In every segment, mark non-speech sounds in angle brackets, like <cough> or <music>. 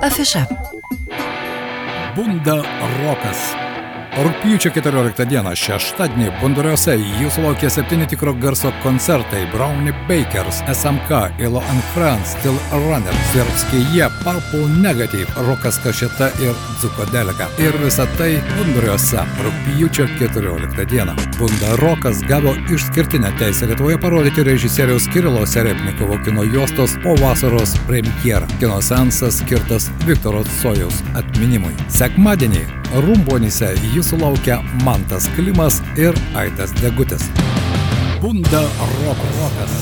Afiša. Bunda rokas. Rūpjūčio 14 dieną šeštadienį Bunduriuose jūsų laukia septyni tikro garso koncertai Brownie Bakers, SMK, Ilo and Friends, Still Runner, Sirpskije, Purple Negative, Rokas Kašeta ir Dzukodelika. Ir visa tai Bunduriuose rūpjūčio 14 dieną. Bunda Rokas gavo išskirtinę teisę Lietuvoje parodyti režisieriaus Kirilo Serepnikovo kino juostos po vasaros premjerą. Kino sensas skirtas Viktoro Sojaus atminimui. Sekmadienį Rumbonyse jūsų laukia Mantas Klimas ir Aitas Degutis. Bunda Rok Rokas.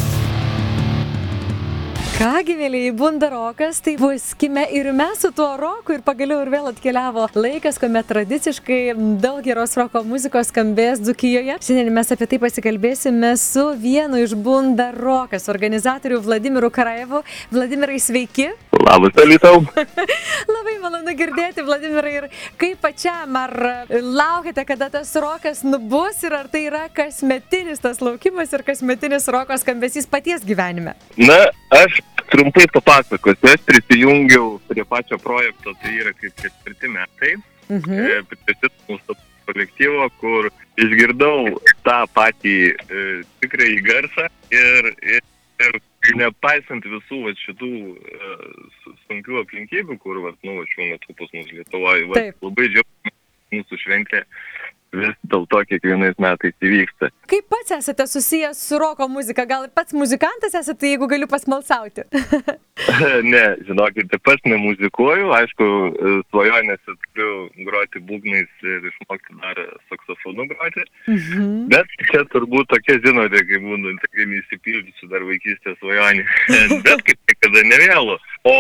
Kągi, mėlyjei, bundarokas, tai buskime ir mes su tuo roku ir pagaliau ir vėl atkeliavo laikas, kuomet tradiciškai daug geros roko muzikos skambės Dzukijoje. Šiandien mes apie tai pasikalbėsime su vienu iš bundarokas organizatorių Vladimiru Karajevu. Vladimirai, sveiki. Labas, Alitau. <laughs> Labai malonu girdėti, Vladimirai, ir kaip pačiam, ar laukite, kada tas rokas nubus ir ar tai yra kasmetinis tas laukimas ir kasmetinis rokos skambesys paties gyvenime? Na, aš trumpai papasakosiu, aš prisijungiau prie pačio projekto, tai yra kaip ketvirti metai, Mhm. e, prie mūsų kolektyvo, kur išgirdau tą patį e, tikrąjį garsą ir, ir, ir nepaisant visų va, šitų e, su- sunkių aplinkybių, kur va, nu, va, šiuo metu pas mus Lietuvoje, va, labai džiaugiuosi mūsų šventė vis dėl to kiekvienais metais įvyksta. Kaip pats esate susijęs su roko muzika? Gal pats muzikantas esate, jeigu galiu pasmalsauti? <laughs> ne, žinokite, pats nemuzikuoju, aišku, svajonėse turiu groti būgnais ir išmokti dar saksofonu groti, Mhm. bet čia turbūt tokia, žinote, kai būnu, tikrai neįsipildysiu dar vaikystės svajonį, <laughs> bet kaip niekada nevėlu. O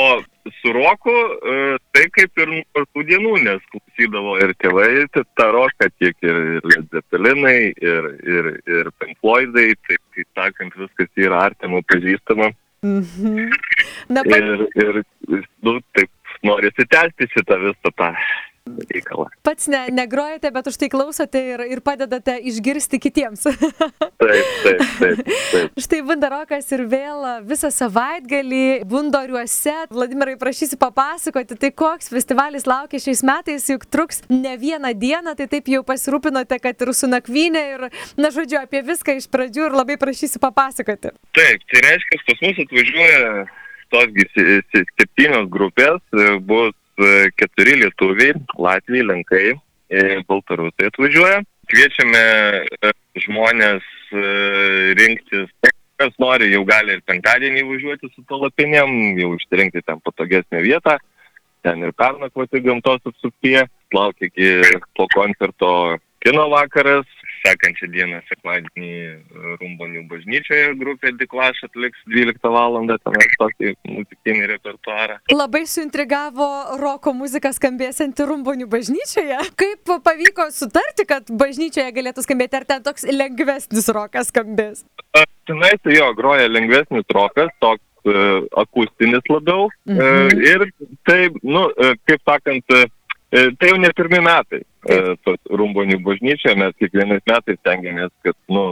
su roku, e, tai kaip ir nuo tų dienų, nes klausydavo ir tėvai tą roką, tiek ir, ir Led Zeppelinai, ir, ir, ir Pink Floydai, taip, kaip sakant, viskas yra artimo pažįstama. Mhm. Na, pa, Ir, ir nu, taip, norisi tęsti šitą visą tą reikalą. pats ne, negrojate, bet už tai klausote ir, ir padedate išgirsti kitiems. <laughs> Taip, taip, taip. taip. Štai Bundarokas ir vėl visą savaitgalį Bundoriuose. Vladimirai, prašysiu papasakoti, tai koks festivalis laukia šiais metais, juk truks ne vieną dieną, tai taip jau pasirūpinote, kad ir su nakvynė ir, na žodžiu, apie viską iš pradžių ir labai prašysiu papasakoti. Taip, tai reiškia, pas mus atvažiuoja se- septynios grupės, bus keturi lietuviai, Latvijai, Lenkai, e, Baltarusai atvažiuoja. Kviečiame e, žmonės e, rinktis. Kas nori, jau gali ir penktadienį važiuoti su palapinėm, jau išsirinkti ten patogesnę vietą, ten ir pernakvoti gamtos apsuptyje. Laukia iki po koncerto kino vakaras, sekančią dieną sekmadienį e, Rumbonių bažnyčioje grupė Diklaš atliks 12 val. ten tokį muzikinį repertuarą. Labai suintrigavo roko muzika skambėsianti Rumbonių bažnyčioje. Kaip pavyko sutarti, kad bažnyčioje galėtų skambėti, ar ten toks lengvesnis rokas skambės? A, Tenai tai jo groja lengvesnis rokas, toks e, akustinis labiau. E, Mhm. ir tai, nu, kaip sakant, tai jau ne pirmi metai. E, tos Rumbonių bažnyčia mes kiekvienais metais stengiamės, kad, nu,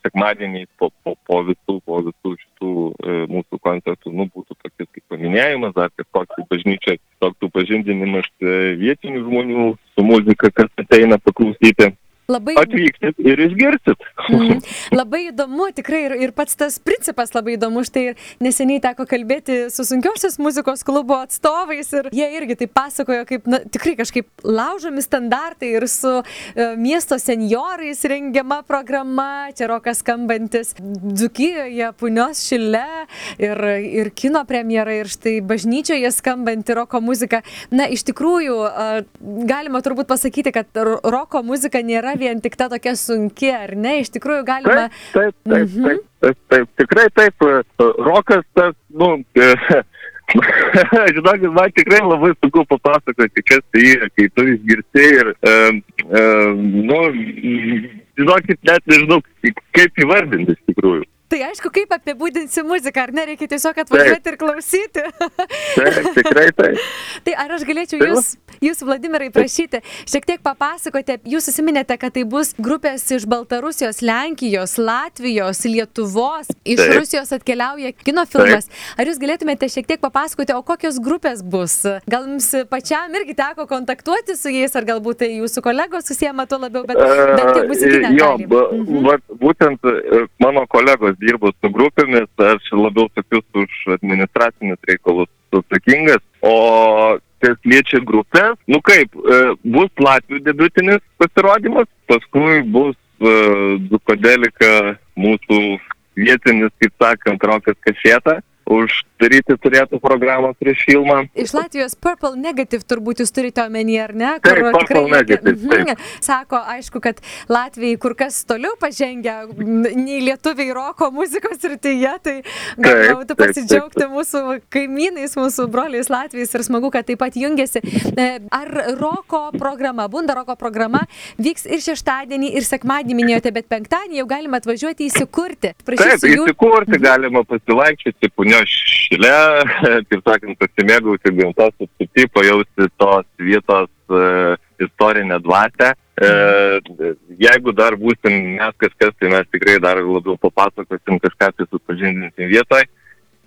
sekmadieniais po, po, po visų, po visų šitų e, mūsų koncertų, nu, būtų tokia kaip paminėjimas, ar kažkoks bažnyčia, toks supažindinimas e, vietinių žmonių su muzika, kas ateina paklausyti. Labai Atvyksit ir išgirsit. Mhm. Labai įdomu, tikrai ir, ir pats tas principas labai įdomu. Štai ir neseniai teko kalbėti su sunkiosios muzikos klubo atstovais ir jie irgi tai pasakojo, kaip na, tikrai kažkaip laužomi standartai ir su e, miesto senjorais rengiama programa, čia rokas skambantis Dzukijoje, Punios šile ir, ir kino premjera ir štai bažnyčioje skambanti roko muzika. Na, iš tikrųjų, a, galima turbūt pasakyti, kad ro- roko muzika nėra vien tik ta tokia sunki, ar ne? Iš tikrųjų, galima. Taip, taip, taip, Mhm. taip, taip, taip, tikrai taip. e, Rokas, tas, nu, e, <laughs> žinokit, man tikrai labai sunku papasakoti, kas tai yra, kai tu išgirsti ir, e, e, nu, žinokit, net nežinau, kaip įvardinti iš tikrųjų. Tai aišku, kaip apibūdinsi muziką, ar nereikia tiesiog atvažiuoti ir klausyti. Taip, tikrai taip. <laughs> tai ar aš galėčiau Tai jūs, Jūs, Vladimirai, prašyti, šiek tiek papasakoti, jūs susiminėte, kad tai bus grupės iš Baltarusijos, Lenkijos, Latvijos, Lietuvos, iš Taip. Rusijos atkeliauja kino filmas. Taip. Ar jūs galėtumėte šiek tiek papasakoti, o kokios grupės bus? Gal jums pačiam irgi teko kontaktuoti su jais, ar galbūt tai jūsų kolegos susiema tuo labiau, bet bent jau muzikinė. Jo, mhm. va, būtent e, mano kolegos dirbo su grupėmis, aš labiau tokius už administracinius reikalus atsakingas, o kas liečia grupės, nu kaip, e, bus Latvijų debutinis pasirodymas, paskui bus uh, Dukodelika mūsų vietinis, kaip sakant, rokas kašėta uždaryti turėtų programą prieš filmą. Iš Latvijos Purple Negative turbūt jūs turite omenyje, ar ne? Kur taip, Purple tikrai, Negative. Mhm. Taip. Sako, aišku, kad Latvijai kur kas toliau pažengia nei lietuviai roko muzikos rytyje, tai galima būtų pasidžiaugti taip. mūsų kaimynais, mūsų broliais Latvijais ir smagu, kad taip pat jungiasi. E, ar roko programa, bunda roko programa vyks ir šeštadienį, ir sekmadienį minėjote, bet penktadienį jau galima atvažiuoti įsikurti. Prašysiu taip, įsikurti jų... galima pasivaikščioti, punio punios šile, <laughs> kaip sakant, pasimėgauti gamtos apsupti, pajausti tos vietos e, istorinę dvasę. E, jeigu dar būsim mes kažkas, tai mes tikrai dar labiau papasakosim kažką, tai supažindinsim vietoje.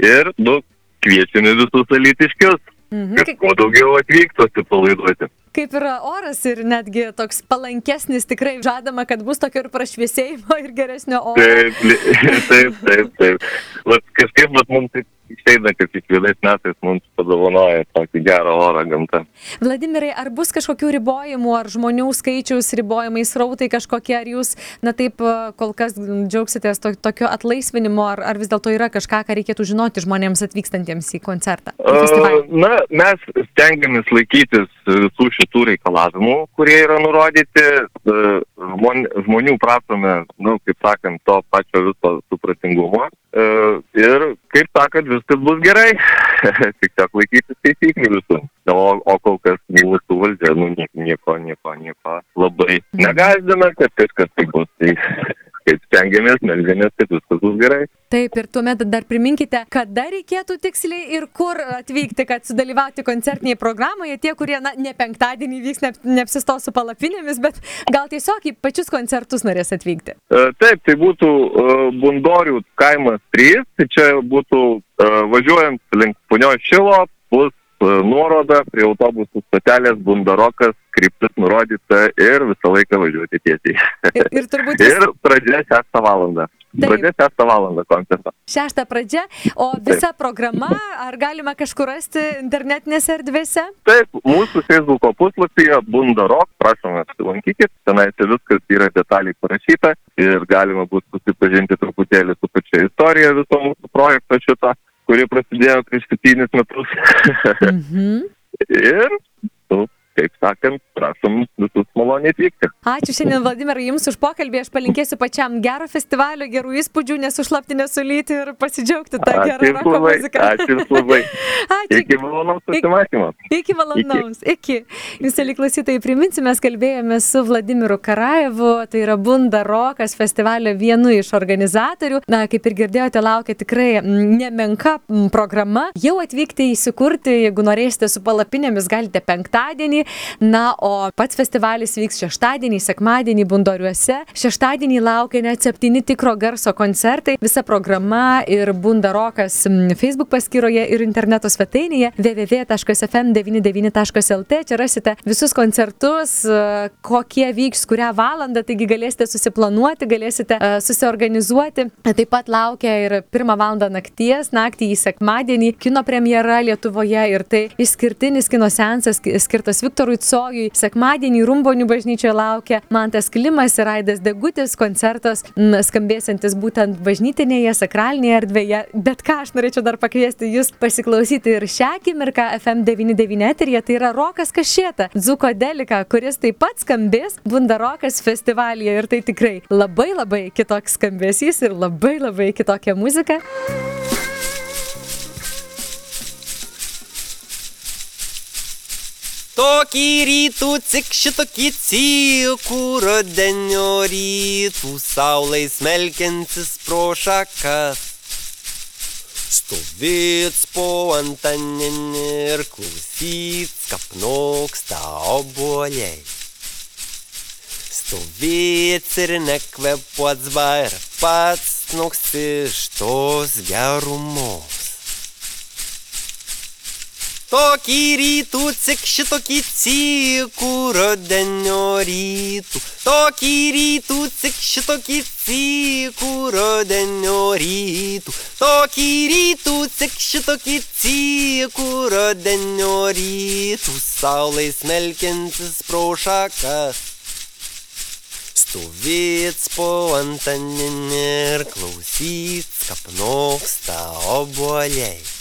Ir, nu, kviečiame visus alytiškius, mhm. kad kuo daugiau atvyktų atsipalaiduoti kaip yra oras ir netgi toks palankesnis, tikrai žadama, kad bus tokio ir prašviesėjimo ir geresnio oro. Taip, <laughs> taip, taip. taip. Vat kažkaip vat, mums taip išeina, kad kiekvienais metais mums padovanoja tokį gerą orą gamtą. Vladimirai, ar bus kažkokių ribojimų, ar žmonių skaičiaus ribojimai, srautai kažkokie, ar jūs, na taip, kol kas džiaugsitės to, tokio atlaisvinimo, ar, ar vis dėlto yra kažką, ką reikėtų žinoti žmonėms atvykstantiems į koncertą? Uh, na, mes stengiamės laikytis visų šitų reikalavimų, kurie yra nurodyti. Žmon, žmonių prašome, nu, kaip sakant, to pačio viso supratingumo. Ir, kaip sakant, viskas bus gerai. <laughs> Tik tiek laikytis taisyklių visų. O, o kol kas mūsų valdžia, nu, nieko, nieko, nieko labai mhm. negazdina, kad kažkas tai bus. Tai stengiamės, melžiamės, kad viskas bus gerai. Taip, ir tuomet dar priminkite, kada reikėtų tiksliai ir kur atvykti, kad sudalyvauti koncertinėje programoje. Tie, kurie na, ne penktadienį vyks, ne, neapsistos su palapinėmis, bet gal tiesiog į pačius koncertus norės atvykti. E, taip, tai būtų uh, Bundorių kaimas 3, tai čia būtų uh, važiuojant link Punio Šilo, bus nuoroda prie autobusų stotelės Bundarokas, kryptis nurodyta ir visą laiką važiuoti tiesiai. Ir, ir turbūt. <laughs> ir pradžia 6 valandą. Pradžia 6 valandą koncerto. 6 pradžia, o visa Taip. programa, ar galima kažkur rasti internetinėse erdvėse? Taip, mūsų Facebook puslapyje Bundarok, prašome apsilankykit, tenais viskas yra detaliai parašyta ir galima bus susipažinti truputėlį su pačia istorija viso mūsų projekto šito kuri prasidėjo prieš septynis metus. mhm. <laughs> Ir, nu, kaip sakant, prašom visus maloniai atvykti. Ačiū šiandien, Vladimirai, Jums už pokalbį. Aš palinkėsiu pačiam gero festivalio, gerų įspūdžių, nesušlapti, nesulyti ir pasidžiaugti tą gerą roko muziką. Ačiū Jums <laughs> labai. Ačiū. Iki malonaus pasimatymo. Iki, iki malonaus. Iki. iki. Jūs, klausytojai, priminsime, mes kalbėjome su Vladimiru Karajevu, tai yra Bunda Rokas festivalio vienu iš organizatorių. Na, kaip ir girdėjote, laukia tikrai nemenka programa. Jau atvykti įsikurti, jeigu norėsite su palapinėmis, galite penktadienį. Na, o pats festivalis vyks šeštadienį, sekmadienį Bundoriuose. Šeštadienį laukia net septyni tikro garso koncertai. Visa programa ir Bundarokas Facebook paskyroje ir interneto svetainėje www.fm99.lt. Čia rasite visus koncertus, e, kokie vyks, kurią valandą, taigi galėsite susiplanuoti, galėsite uh, susiorganizuoti. Taip pat laukia ir pirmą valandą nakties, naktį į sekmadienį kino premjera Lietuvoje ir tai išskirtinis kino sensas skirtas Viktorui. Viktorui Cojui. Sekmadienį Rumbonių bažnyčioje laukia Mantas Klimas ir Aidas Degutis koncertas skambėsantis būtent bažnytinėje, sakralinėje erdvėje. Bet ką aš norėčiau dar pakviesti jūs pasiklausyti ir šią akimirką FM99 eterija, tai yra Rokas Kašėta, Dzuko Delika, kuris taip pat skambės Bundarokas festivalyje ir tai tikrai labai labai kitoks skambesys ir labai labai kitokia muzika. Šitokį rytų, cik šitokį cikų rudenio rytų, saulai smelkiantis pro šakas. Stovit po antaninį ir klausyt, kapnoksta obuoliai. Stovit ir nekvepuot zbar, pats nuks iš tos gerumos. Tokį rytų cik šitokį cikų rodenio rytų. Tokį rytų cik šitokį cikų rodenio rytų. Tokį rytų cik šitokį cikų rodenio rytų. Saulai smelkintis pro šakas. Stovėt po antanin ir klausyt, kapnoksta oboliai.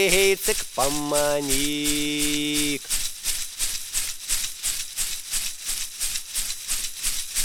Поманик.